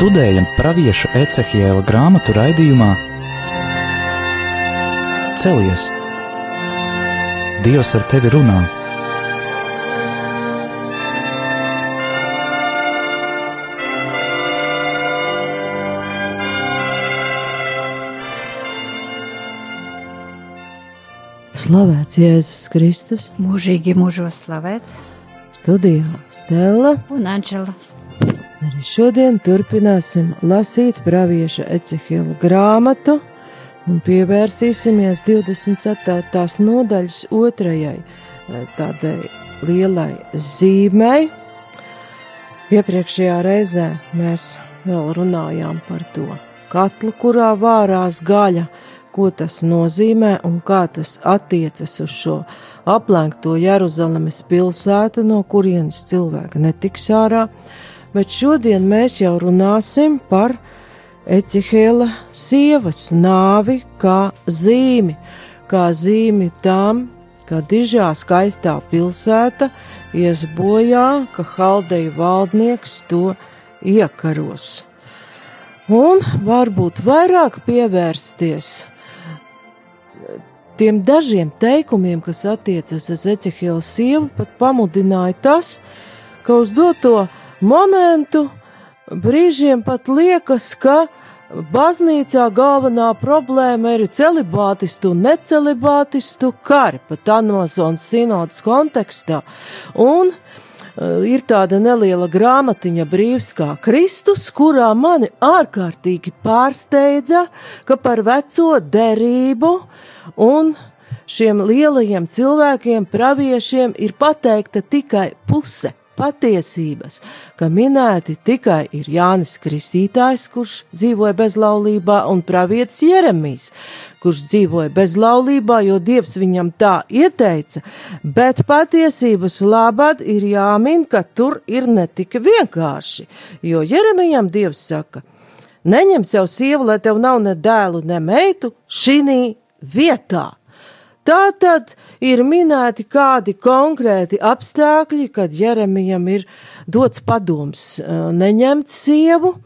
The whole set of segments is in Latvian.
Studējam pravieša Ecehiela grāmatu raidījumā Celies! Dievs ar tevi runā! Slavēts Jēzus Kristus, mūžīgi mūžos slavēts, studijā Stela. un Anģela. Arī šodien turpināsim lasīt pravieša Ecehila grāmatu un pievērsīsimies 24. nodaļas otrajai eh, tādai lielai zīmei. Iepriekšējā reizē mēs vēl runājām par to katlu, kurā vārās gaļa, ko tas nozīmē un kā tas attiecas uz šo aplenkto Jeruzalemes pilsētu, no kurienes cilvēki netiks ārā, bet šodien mēs jau runāsim par Ecihēla sievas nāvi kā zīmi, kā zīmi tam, ka dižā skaistā pilsēta ies bojā, ka haldeju valdnieks to iekaros. Un varbūt vairāk pievērsties tiem dažiem teikumiem, kas attiecas uz Ecehila sievu, pat pamudināja tas, ka uz doto momentu brīžiem pat liekas, ka baznīcā galvenā problēma ir celibātistu un necelibātistu kari, pat Amazonas sinodas kontekstā. Un uh, ir tāda neliela grāmatiņa brīvs kā Kristus, kurā mani ārkārtīgi pārsteidza, ka par veco derību un šiem lielajiem cilvēkiem, praviešiem, ir pateikta tikai puse patiesības, ka minēti tikai ir Jānis Kristītājs, kurš dzīvoja bezlaulībā, un pravietis Jeremijs, kurš dzīvoja bezlaulībā, jo Dievs viņam tā ieteica, bet patiesības labad ir jāmin, ka tur ir ne tik vienkārši, jo Jeremijam Dievs saka, neņem sev sievu, lai tev nav ne dēlu, ne meitu, šī vietā. Tā tad ir minēti kādi konkrēti apstākļi, kad Jeremijam ir dots padoms neņemt sievu,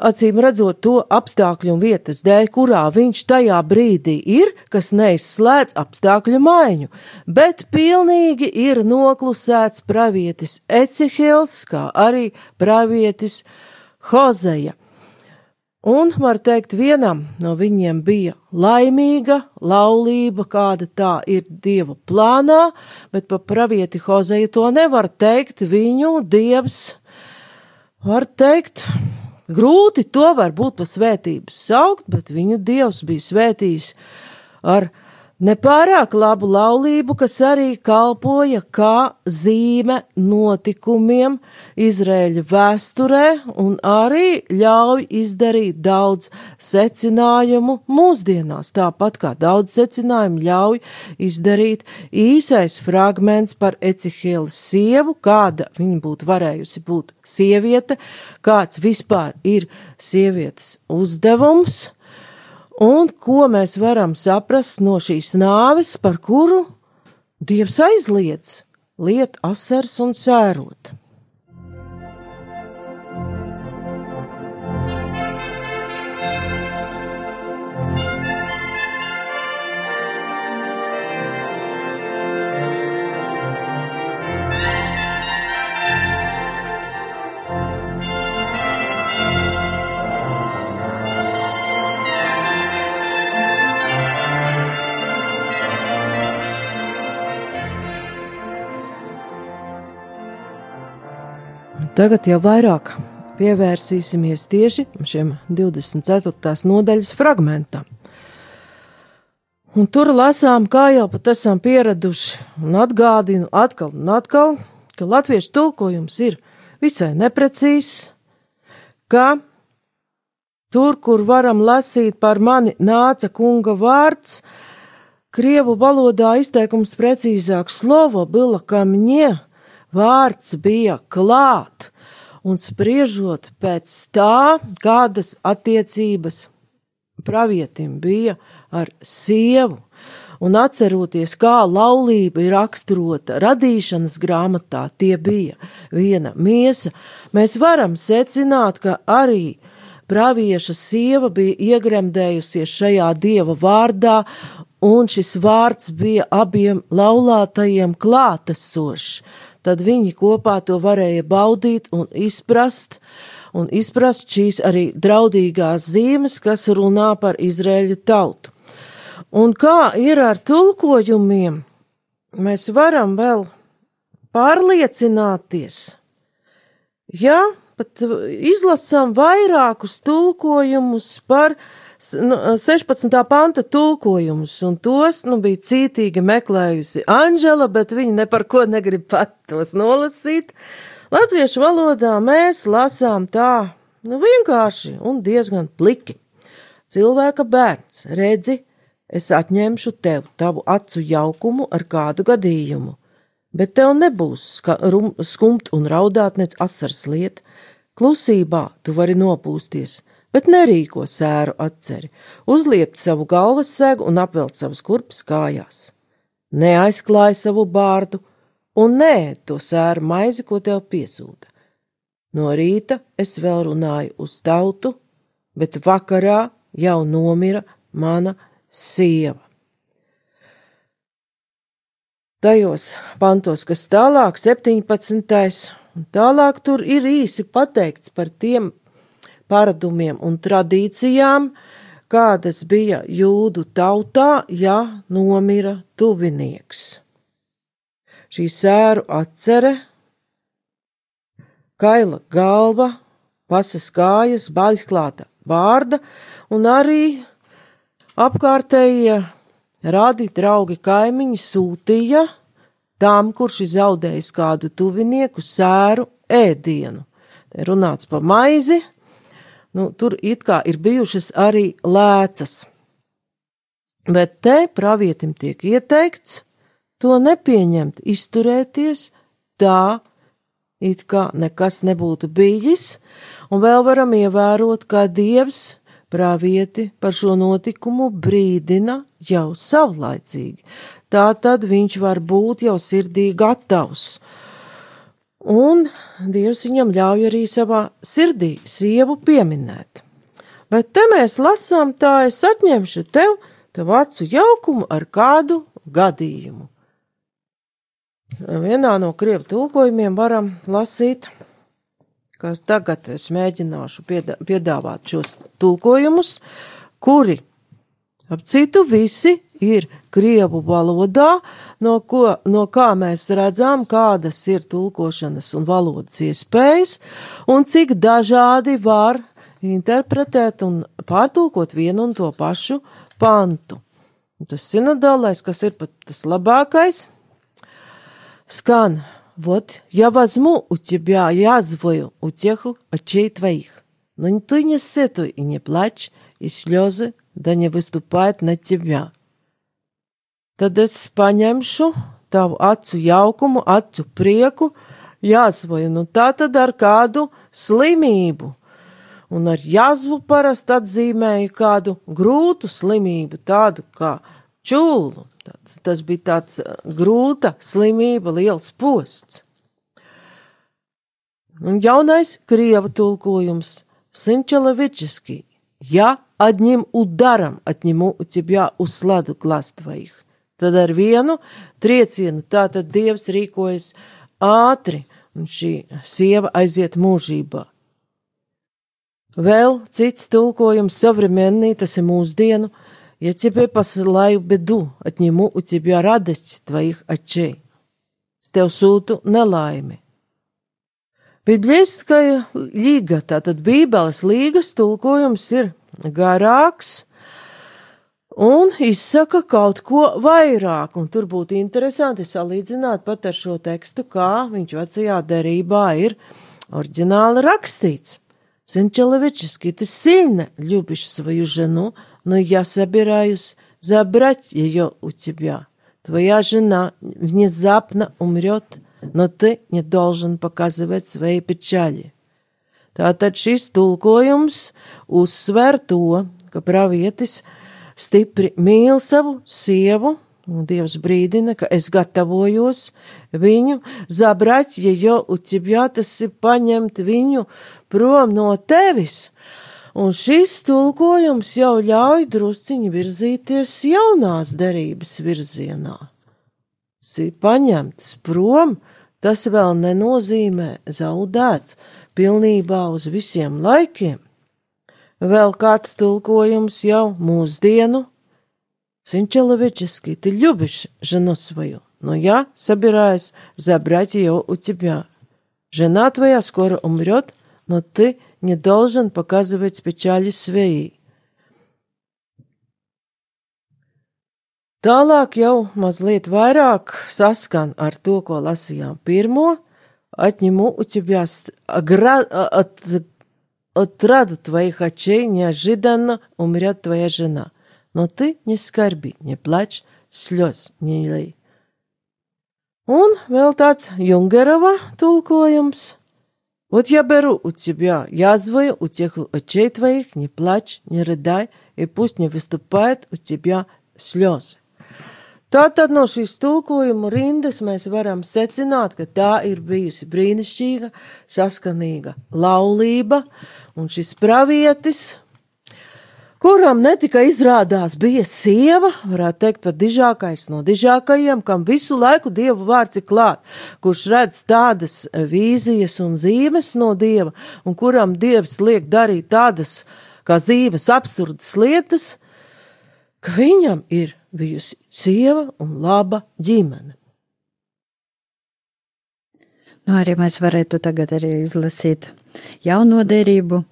acīm redzot to apstākļu un vietas dēļ, kurā viņš tajā brīdī ir, kas neizslēdz apstākļu maiņu, bet pilnīgi ir noklusēts pravietis Ecihils, kā arī pravietis Hozeja. Un, var teikt, vienam no viņiem bija laimīga laulība, kāda tā ir dieva plānā, bet pa pravieti Hozeju to nevar teikt. Viņu dievs, var teikt, grūti to varbūt pa svētības saukt, bet viņu dievs bija svētījis ar Nepārāk labu laulību, kas arī kalpoja kā zīme notikumiem Izrēļa vēsturē un arī ļauj izdarīt daudz secinājumu mūsdienās, tāpat kā daudz secinājumu ļauj izdarīt īsais fragments par Ecihēla sievu, kāda viņa būtu varējusi būt sieviete, kāds vispār ir sievietes uzdevums un ko mēs varam saprast no šīs nāves, par kuru Dievs aizliedz liet asars un sērot. Tagad jau vairāk pievērsīsimies tieši šiem 24. nodaļas fragmentam. Un tur lasām, kā jau pat esam pieraduši, un atgādinu atkal un atkal, ka latviešu tulkojums ir visai neprecīzs, ka tur, kur varam lasīt par mani nāca kunga vārds, krievu valodā izteikums precīzāk slovo bila kamņie, vārds bija klāt, un spriežot pēc tā, kādas attiecības pravietim bija ar sievu. un atceroties, kā laulība ir raksturota radīšanas grāmatā, tie bija viena miesa, mēs varam secināt, ka arī pravieša sieva bija iegremdējusies šajā dieva vārdā, un šis vārds bija abiem laulātajiem klātesošs. Tad viņi kopā to varēja baudīt un izprast, un izprast šīs arī draudīgās zīmes, kas runā par Izraēļa tautu. Un kā ir ar tulkojumiem, mēs varam vēl pārliecināties. Ja pat izlasām vairākus tulkojumus par 16. Nu, panta tulkojumus, un tos nu, bija cītīgi meklējusi Anģela, bet viņa ne par ko negrib pat tos nolasīt. Latviešu valodā mēs lasām tā, nu vienkārši un diezgan pliki. Cilvēka bērns, redzi, es atņemšu tev tavu acu jaukumu ar kādu gadījumu, bet tev nebūs skumt un raudāt nec asars liet, klusībā tu vari nopūsties, bet nerīko sēru atceri, uzliept savu galvas segu un apvelt savas kurpes kājās. Neaizklāj savu bārdu un nē to sēru maizi, ko tev piesūta. No rīta es vēl runāju uz tautu, bet vakarā jau nomira mana sieva. Tajos pantos, kas tālāk, 17. un tālāk tur ir īsi pateikts par tiem paradumiem un tradīcijām, kādas bija jūdu tautā, ja nomira tuvinieks. Šī sēru atcere, kaila galva, pasas kājas, baizklāta vārda un arī Apkārtējie radi, draugi, kaimiņi sūtīja tam, kurš ir zaudējis kādu tuvinieku, sēru ēdienu. Runāts par maizi, nu, tur it kā ir bijušas arī lēcas. Bet te pravietim tiek ieteikts to nepieņemt, izturēties tā, it kā nekas nebūtu bijis, un vēl varam ievērot, kā Dievs pravieti par šo notikumu brīdina jau savlaicīgi. Tā tad viņš var būt jau sirdī gatavs. Un Dievs viņam ļauj arī savā sirdī sievu pieminēt. Bet te mēs lasām tā, es atņemšu tev, tev acu jaukumu ar kādu gadījumu. Vienā no krievu tulkojumiem varam lasīt kas tagad es mēģināšu piedāvāt šos tulkojumus, kuri, ap citu, visi ir krievu valodā, no, ko, no kā mēs redzam, kādas ir tulkošanas un valodas iespējas, un cik dažādi var interpretēt un pārtulkot vienu un to pašu pantu. Un tas sinodālais, kas ir pat tas labākais, skan Вот я возьму у тебя язвую утеху очей твоих. Но ты не сетуй и не плачь, и слезы да не выступают на тебя. Tad es paņemšu tavu acu jaukumu, acu prieku, jāsvoju, nu tā tad ar kādu slimību. Un ar jāzvu parasti atzīmēju kādu grūtu slimību, tādu kā čūlu. Tāds, tas bija tāds uh, grūta slimība, liels posts. Un jaunais krieva tulkojums Sinčelevičiski. Ja одним ударом отниму у тебя усладу глаз твоих. Tad ar vienu triecienu tātad Dievs rīkojas ātri, un šī sieva aiziet mūžībā. Vēl cits tulkojums savremenī, tas ir mūsdienu, Я тебе посылаю беду, отниму у тебя радость твоих очей. Es tev sūtu nelaimi. Bibliskā līga, tātad Bībeles līgas tulkojums ir garāks un izsaka kaut ko vairāk, un tur būtu interesanti salīdzināt pat ar šo tekstu, kā viņš vecajā derībā ir oriģināli rakstīts. Сенчеловечески ты сильно любишь свою жену, но я собираюсь забрать ее у тебя. Твоя жена внезапно умрет, но ты не должен показывать свои pečaļi. Tātad šis tulkojums uzsver to, ka pravietis stipri mīl savu sievu, un Dievs brīdina, ka es gatavojos viņu zabrać, ja jau ucibjā tas ir paņemt viņu prom no tevis. Un šis tulkojums jau ļauj drusciņi virzīties jaunās derības virzienā. Si paņemts prom, tas vēl nenozīmē zaudēts pilnībā uz visiem laikiem. Vēl kāds tulkojums jau mūsdienu Сын человеческий, ты любишь жену свою, но я собираюсь забрать ее у тебя. Жена твоя скоро умрет, но ты не должен показывать печали своей. Tālāk jau mazliet vairāk saskan ar to, ko lasījām pirmo. Отниму у тебя от, отраду твоих очей неожиданно умрет твоя жена но ты не скорби, не плачь, слез не lej. Un vēl tāds Jungerova tulkojums. Вот я беру у тебя язвою у тех очей твоих, не плачь, не рыдай, и пусть не выступает у тебя слезы. Tātad no šīs tulkojuma rindas mēs varam secināt, ka tā ir bijusi brīnišķīga, saskanīga laulība, un šis pravietis, kuram ne tikai izrādās bija sieva, varētu teikt, pat dižākais no dižākajiem, kam visu laiku dievu vārds ir klāt, kurš redz tādas vīzijas un zīmes no dieva, un kuram dievs liek darīt tādas kā zīves absurdas lietas, ka viņam ir bijusi sieva un laba ģimene. Nu, arī mēs varētu tagad arī izlasīt jauno derību.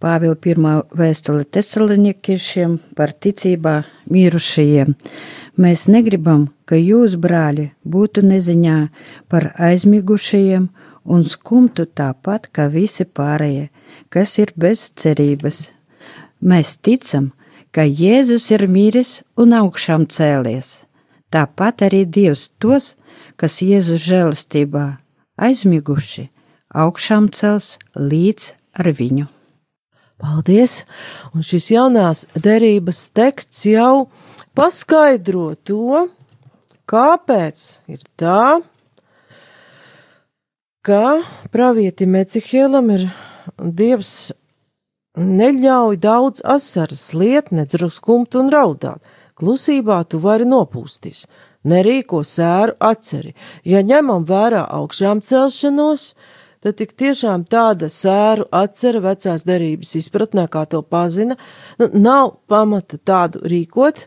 Pāvila pirmā vēstule tesalonikiešiem par ticībā mirušajiem. Mēs negribam, ka jūs, brāļi, būtu neziņā par aizmigušajiem un skumtu tāpat kā visi pārējie, kas ir bez cerības. Mēs ticam, ka Jēzus ir miris un augšām cēlies. Tāpat arī Dievs tos, kas Jēzus žēlastībā aizmiguši, augšām cels līdz ar viņu. Paldies! Un šis jaunās derības teksts jau paskaidro to, kāpēc ir tā, ka pravietim Ecihēlam ir Dievs neļauj daudz asaras liet, nedruskumt un raudāt. Klusībā tu vari nopūsties, nerīko sēru atceri. Ja ņemam vērā augšām celšanos, tad tik tiešām tāda sēru atcera vecās derības izpratnē, kā to pazina, nu, nav pamata tādu rīkot,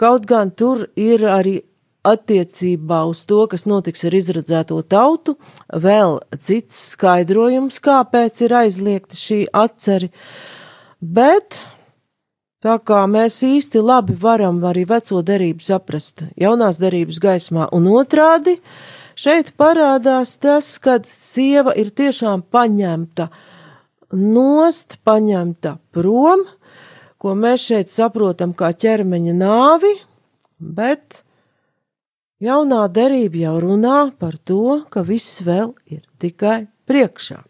kaut gan tur ir arī attiecībā uz to, kas notiks ar izradzēto tautu, vēl cits skaidrojums, kāpēc ir aizliegta šī atceri, bet tā kā mēs īsti labi varam arī veco derību saprast jaunās derības gaismā un otrādi, Šeit parādās tas, kad sieva ir tiešām paņemta nost, paņemta prom, ko mēs šeit saprotam kā ķermeņa nāvi, bet jaunā derība jau runā par to, ka viss vēl ir tikai priekšā.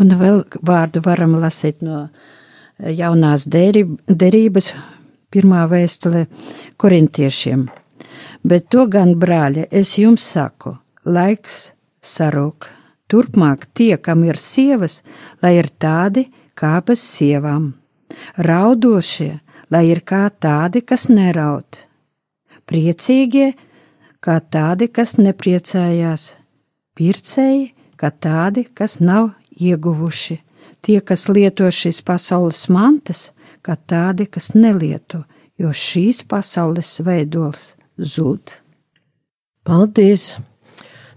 Un vēl vārdu varam lasīt no jaunās derības pirmā vēstule korintiešiem. Bet to gan, brāļi, es jums saku – laiks sarūk. Turpmāk tie, kam ir sievas, lai ir tādi kā bez sievām, raudošie, lai ir kā tādi, kas neraud, priecīgie, kā tādi, kas nepriecājās, pircēji, kā tādi, kas nav ieguvuši, tie, kas lieto šīs pasaules mantas, kā tādi, kas nelieto, jo šīs pasaules veidols zūd. Paldies!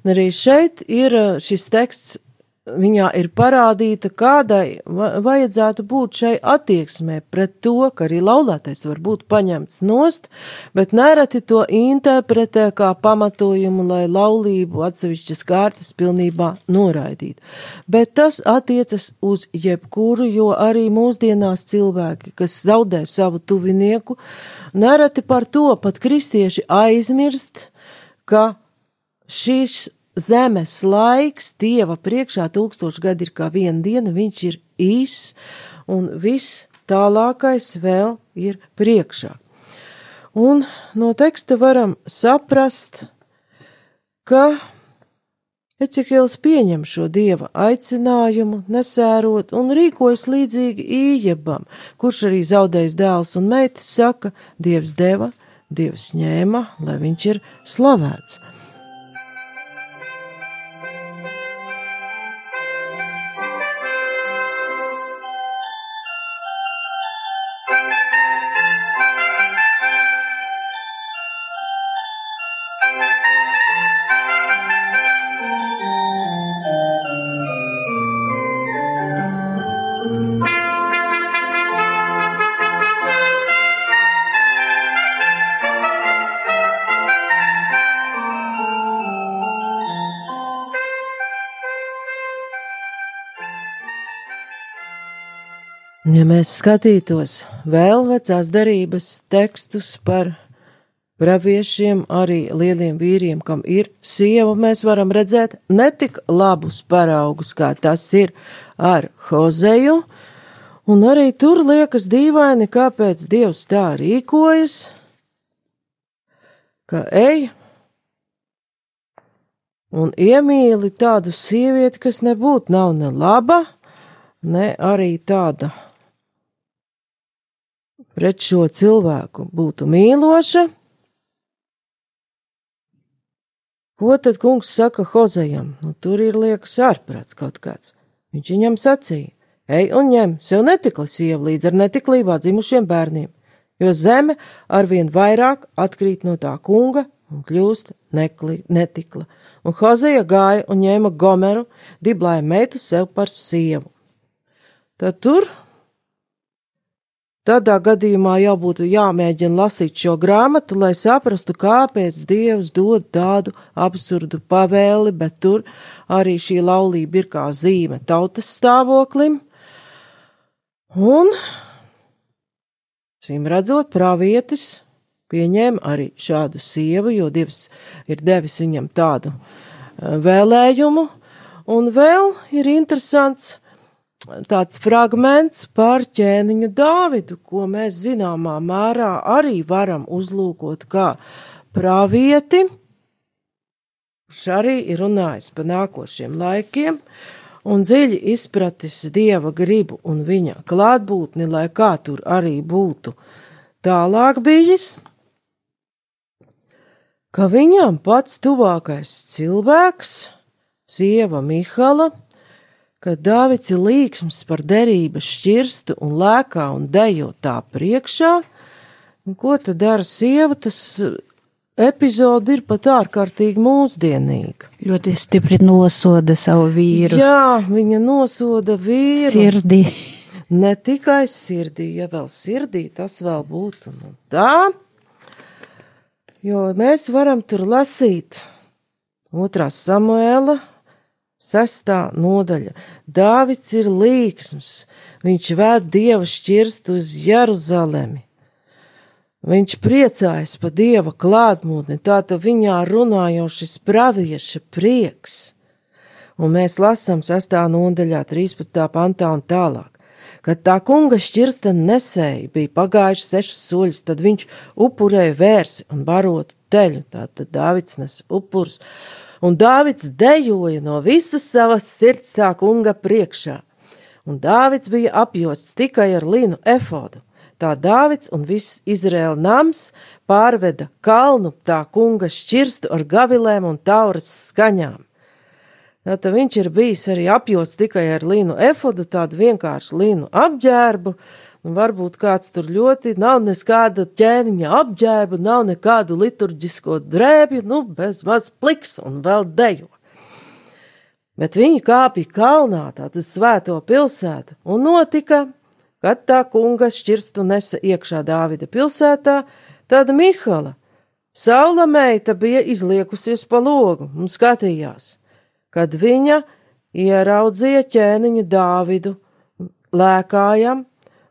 Arī šeit ir eh, šis teksts, viņā ir parādīta, kādai vajadzētu būt šai attieksmē pret to, ka arī laulātais var būt paņemts nost, bet nereti to interpretē kā pamatojumu, lai laulību atsevišķas kārtas pilnībā noraidītu. Bet tas attiecas uz jebkuru, jo arī mūsdienās cilvēki, kas zaudē savu tuvinieku, nereti par to pat kristieši aizmirst, ka šīs zemes laiks Dieva priekšā tūkstoši gadi ir kā viena diena, viņš ir īss un viss tālākais vēl ir priekšā. Un no teksta varam saprast, ka Ecihils pieņem šo dieva aicinājumu, nesērot un rīkojas līdzīgi Ījebam, kurš arī zaudējis dēls un meitas saka, dievs deva, dievs ņēma, lai viņš ir slavēts. Ja mēs skatītos vēl vecās darības tekstus par praviešiem, arī lieliem vīriem, kam ir sieva, mēs varam redzēt ne tik labus paraugus, kā tas ir ar Hozeju, un arī tur liekas dīvaini, kāpēc Dievs tā rīkojas, ka ej un iemīli tādu sievieti, kas nebūtu nav ne laba, ne arī tāda pret šo cilvēku būtu mīloša, ko tad kungs saka Hozejam? Nu, tur ir liekas ārprāts kaut kāds. Viņš viņam sacīja: Ej un ņem sev netikli sievu līdz ar netiklībā dzimušiem bērniem, jo zeme arvien vairāk atkrīt no tā kunga un kļūst nekli, netikla. Un Hozeja gāja un ņēma Gomeru, diblāja meitu sev par sievu. Tad tur Tādā gadījumā jau būtu jāmēģina lasīt šo grāmatu, lai saprastu, kāpēc Dievs dod tādu absurdu pavēli, bet tur arī šī laulība ir kā zīme tautas stāvoklim. Un, cīm redzot, pravietis pieņēma arī šādu sievu, jo Dievs ir devis viņam tādu eh, vēlējumu. Un vēl ir interesants, tāds fragments par ķēniņu Dāvidu, ko mēs zināmā mērā arī varam uzlūkot kā pravieti, kurš arī ir runājis par nākošiem laikiem un dziļi izpratis dieva gribu un viņa klātbūtni, lai kā tur arī būtu tālāk bijis, ka viņam pats tuvākais cilvēks, sieva Mihala, ka Dāvids ir līksms par derības šķirstu un lēkā un dejo tā priekšā. Un ko tad dara sieva? Tas eh, epizode ir pat ārkārtīgi mūsdienīga. Ļoti stipri nosoda savu vīru. Jā, viņa nosoda vīru. Sirdī. Ne tikai sirdī, ja vēl sirdī tas vēl būtu nu tā, jo mēs varam tur lasīt otrā Samuēla Sestā nodaļa. Dāvids ir līksms, viņš vēd dieva šķirstu uz Jeruzalemi. Viņš priecājas par dieva klātbūtni, tātad viņā runā jau šis pravieša prieks. Un mēs lasām 6. nodaļā, 13. pantā un tālāk. Kad tā kunga šķirsta nesēja bija pagājuši sešus soļus, tad viņš upurēja vērsi un barotu teļu, tātad Dāvids nes upurs un Dāvids dejoja no visas savas sirds tā kunga priekšā. Un Dāvids bija apjosts tikai ar linu efodu. Tā Dāvids un viss Izraēla nams pārveda kalnu tā kunga šķirstu ar gavilēm un tauras skaņām. Tātad viņš ir bijis arī apjosts tikai ar linu efodu, tādu vienkāršu linu apģērbu, Un varbūt kāds tur ļoti nav nekāda ķēniņa apģērba, nav nekādu liturģisko drēbju, nu, bez maz pliks un vēl dejo. Bet viņi kāpja kalnā, tātad svēto pilsētu, un notika, kad tā kunga šķirstu nesa iekšā Dāvida pilsētā, tad Mihala, saula meita bija izliekusies pa logu un skatījās, kad viņa ieraudzīja ķēniņu Dāvidu, lēkājam,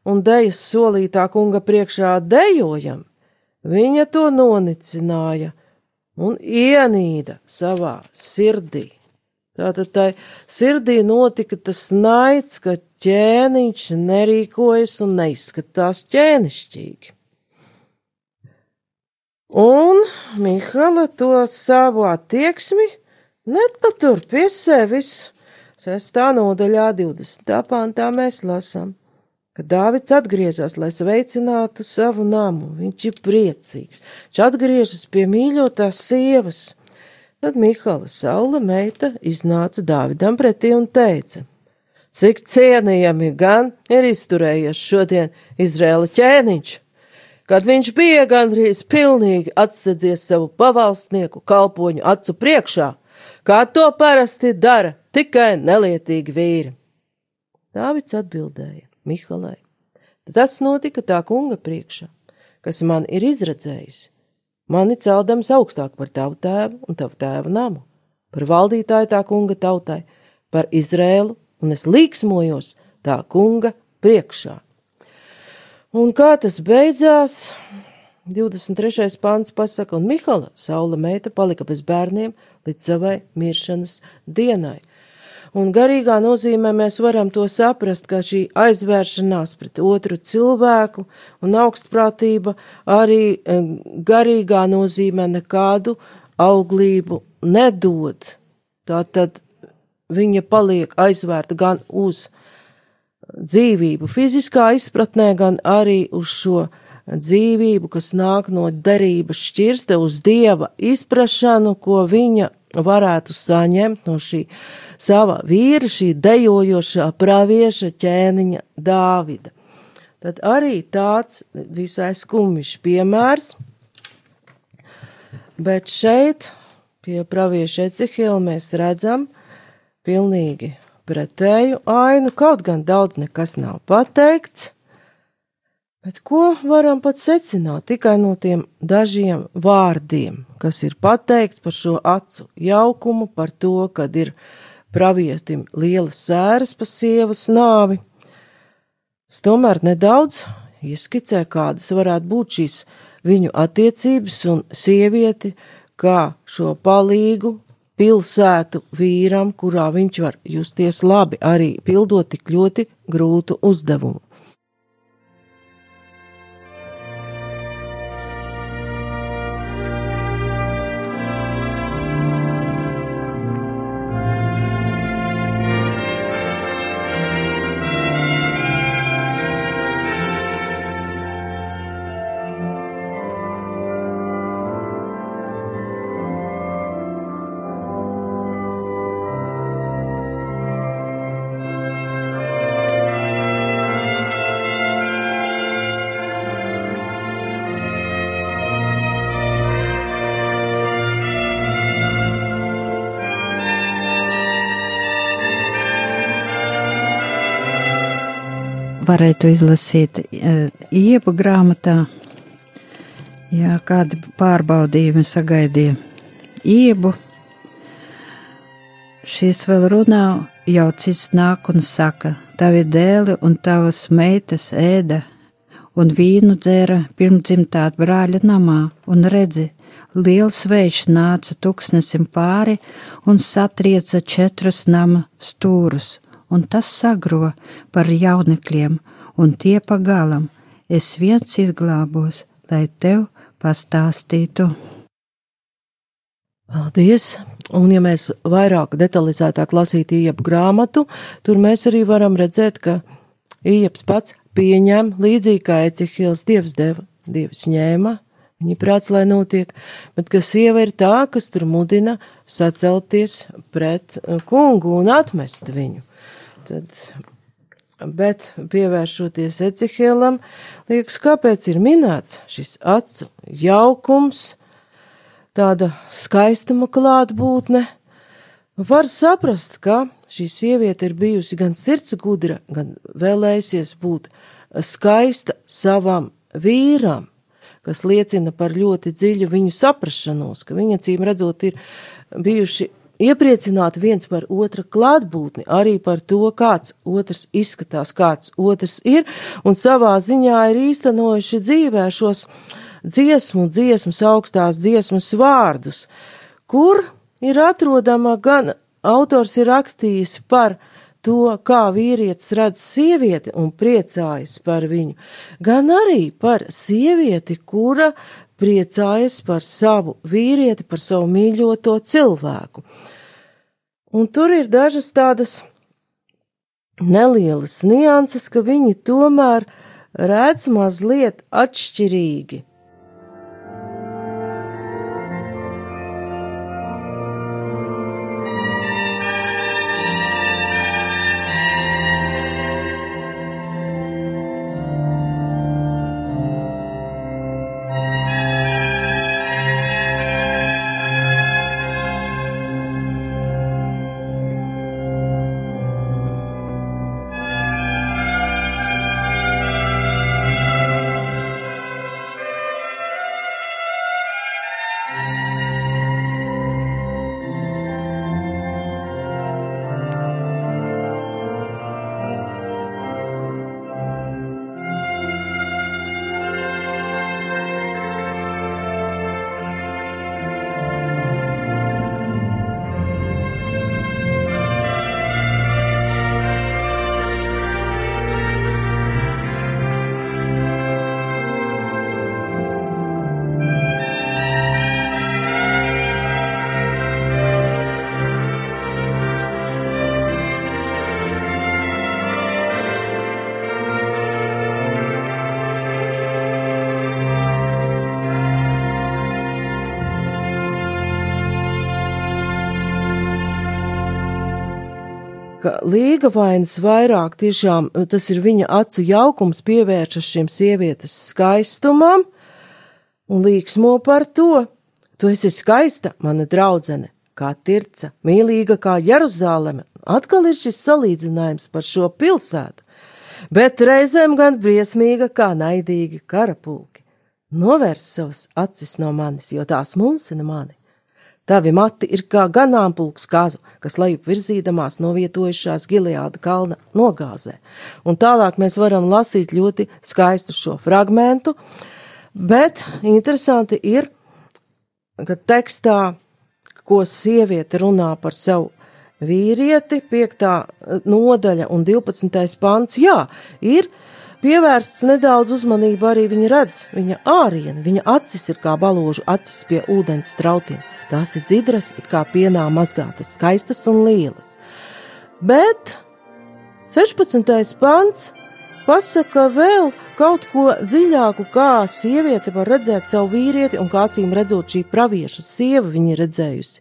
un dejas solītā kunga priekšā dejojam, viņa to nonicināja un ienīda savā sirdī. Tātad tai sirdī notika tas naids, ka ķēniņš nerīkojas un neizskatās ķēnišķīgi. Un Mihala to savu attieksmi nepatur pie sevis. Sestā nodaļā 20. pāntā mēs lasām, ka Dāvids atgriezās, lai sveicinātu savu namu. Viņš ir priecīgs. Viņš atgriežas pie mīļotās sievas. Tad Mihala saula meita iznāca Dāvidam pretī un teica: Cik cienījami gan ir izturējies šodien Izraēla ķēniņš, kad viņš bija gandrīz pilnīgi atsedzies savu pavalstnieku kalpoņu acu priekšā, kā to parasti dara tikai nelietīgi vīri. Dāvids atbildēja Mihalai: Tas notika tā kunga priekšā, kas man ir izredzējis, mani celdams augstāk par tavu tēvu un tavu tēvu namu, par valdītāju tā kunga tautai, par Izrēlu, un es līksmojos tā kunga priekšā. Un kā tas beidzās? 23. pāns pasaka, un Mihala, saula meita, palika bez bērniem līdz savai miršanas dienai. Un garīgā nozīmē mēs varam to saprast, ka šī aizvēršanās pret otru cilvēku un augstprātība arī e, garīgā nozīmē nekādu auglību nedod. Tātad viņa paliek aizvērta gan uz dzīvību fiziskā izpratnē, gan arī uz šo dzīvību, kas nāk no derības šķirste uz dieva izprašanu, ko viņa varētu saņemt no šī sava vīra, šī dejojošā pravieša ķēniņa Dāvida. Tad arī tāds visai skumjš piemērs, bet šeit pie pravieša Ecihila mēs redzam pilnīgi pretēju ainu, kaut gan daudz nekas nav pateikts, Bet ko varam pat secināt tikai no tiem dažiem vārdiem, kas ir pateikts par šo acu jaukumu, par to, kad ir pravietim lielas sēras pa sievas nāvi. Es tomēr nedaudz ieskicē, kādas varētu būt šīs viņu attiecības un sievieti, kā šo palīgu pilsētu vīram, kurā viņš var justies labi, arī pildot tik ļoti grūtu uzdevumu. Varētu izlasīt uh, iepu grāmatā. Jā, kādi pārbaudījumi sagaidīja iebu. Šis vēl runā, jau cits nāk un saka, tavi dēli un tavas meitas ēda un vīnu dzēra pirmdzimtā brāļa namā, un redzi, liels vējš nāca tuksnesim pāri un satrieca četrus nama stūrus, un tas sagro par jaunekļiem, un tie pagalam. Es viens izglābos, lai tev pastāstītu. Paldies! Un, ja mēs vairāk detalizētāk lasītu iepu grāmatu, tur mēs arī varam redzēt, ka ieps pats pieņem līdzīgi kā Ecihils dievs deva, dievs ņēma, viņa prāts, lai notiek, bet ka sieva ir tā, kas tur mudina sacelties pret kungu un atmest viņu. Tad, bet pievēršoties Ecihēlam, liekas, kāpēc ir minēts šis acu jaukums, tāda skaistuma klātbūtne. Var saprast, ka šī sieviete ir bijusi gan sirds gudra, gan vēlējusies būt skaista savam vīram, kas liecina par ļoti dziļu viņu saprašanos, ka viņa cīm redzot ir bijuši iepriecināti viens par otra klātbūtni, arī par to, kāds otrs izskatās, kāds otrs ir, un savā ziņā ir īstenojuši dzīvē šos dziesmu, dziesmas augstās dziesmas vārdus, kur ir atrodama gan autors ir rakstījis par to, kā vīrietis redz sievieti un priecājas par viņu, gan arī par sievieti, kura priecājas par savu vīrieti, par savu mīļoto cilvēku. Un tur ir dažas tādas nelielas nianses, ka viņi tomēr redz mazliet atšķirīgi. Ka līga vainas vairāk tiešām tas ir viņa acu jaukums pievēršas šim sievietes skaistumam un līksmo par to. Tu esi skaista, mana draudzene, kā tirca, mīlīga kā Jeruzaleme. Atkal ir šis salīdzinājums par šo pilsētu, bet reizēm gan briesmīga kā naidīgi karapulki. Novērs savas acis no manis, jo tās mulsina mani. Tavi mati ir kā ganāmpulks kazu, kas lejup virzīdamās novietojušās Gileāda kalna nogāzē. Un tālāk mēs varam lasīt ļoti skaistu šo fragmentu, bet interesanti ir, ka tekstā, ko sieviete runā par savu vīrieti, 5. nodaļa un 12. pants, jā, ir pievērsts nedaudz uzmanību arī viņa redz, viņa āriena, viņa acis ir kā balūžu acis pie ūdens trautiem. Tās ir dzidras, it kā pienā mazgātas, skaistas un lielas. Bet 16. pants pasaka vēl kaut ko dziļāku, kā sieviete var redzēt savu vīrieti, un kā acīm redzot šī pravieša sieva viņa redzējusi.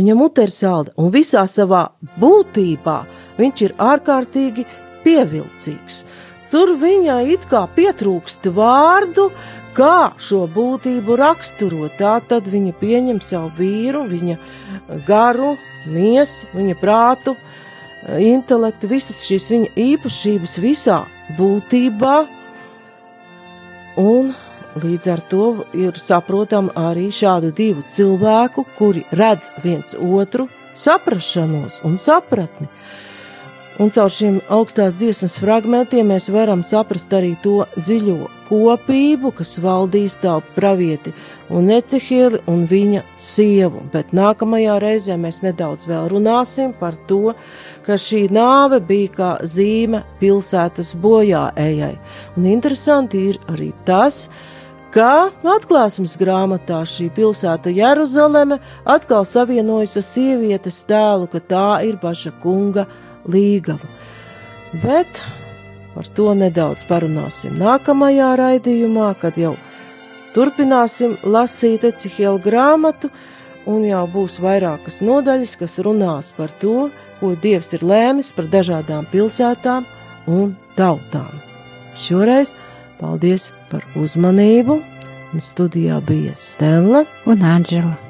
Viņa mute ir salda, un visā savā būtībā viņš ir ārkārtīgi pievilcīgs. Tur viņai it kā pietrūkst vārdu, kā šo būtību raksturot. Tā tad viņa pieņem savu vīru, viņa garu, miesu, viņa prātu, intelektu, visas šīs viņa īpašības visā būtībā. Un līdz ar to ir saprotama arī šādu divu cilvēku, kuri redz viens otru saprašanos un sapratni. Un caur šiem augstās dziesmas fragmentiem mēs varam saprast arī to dziļo kopību, kas valdīs tā pravieti un Ecehili un viņa sievu. Bet nākamajā reizē mēs nedaudz vēl runāsim par to, ka šī nāve bija kā zīme pilsētas bojā ejai. Un interesanti ir arī tas, ka atklāsmes grāmatā šī pilsēta Jeruzaleme atkal savienojas ar sievietes tēlu, ka tā ir paša kunga līgava. Bet par to nedaudz parunāsim nākamajā raidījumā, kad jau turpināsim lasīt Ecihela grāmatu, un jau būs vairākas nodaļas, kas runās par to, ko Dievs ir lēmis par dažādām pilsētām un tautām. Šoreiz paldies par uzmanību, un studijā bija Stela un Anģela.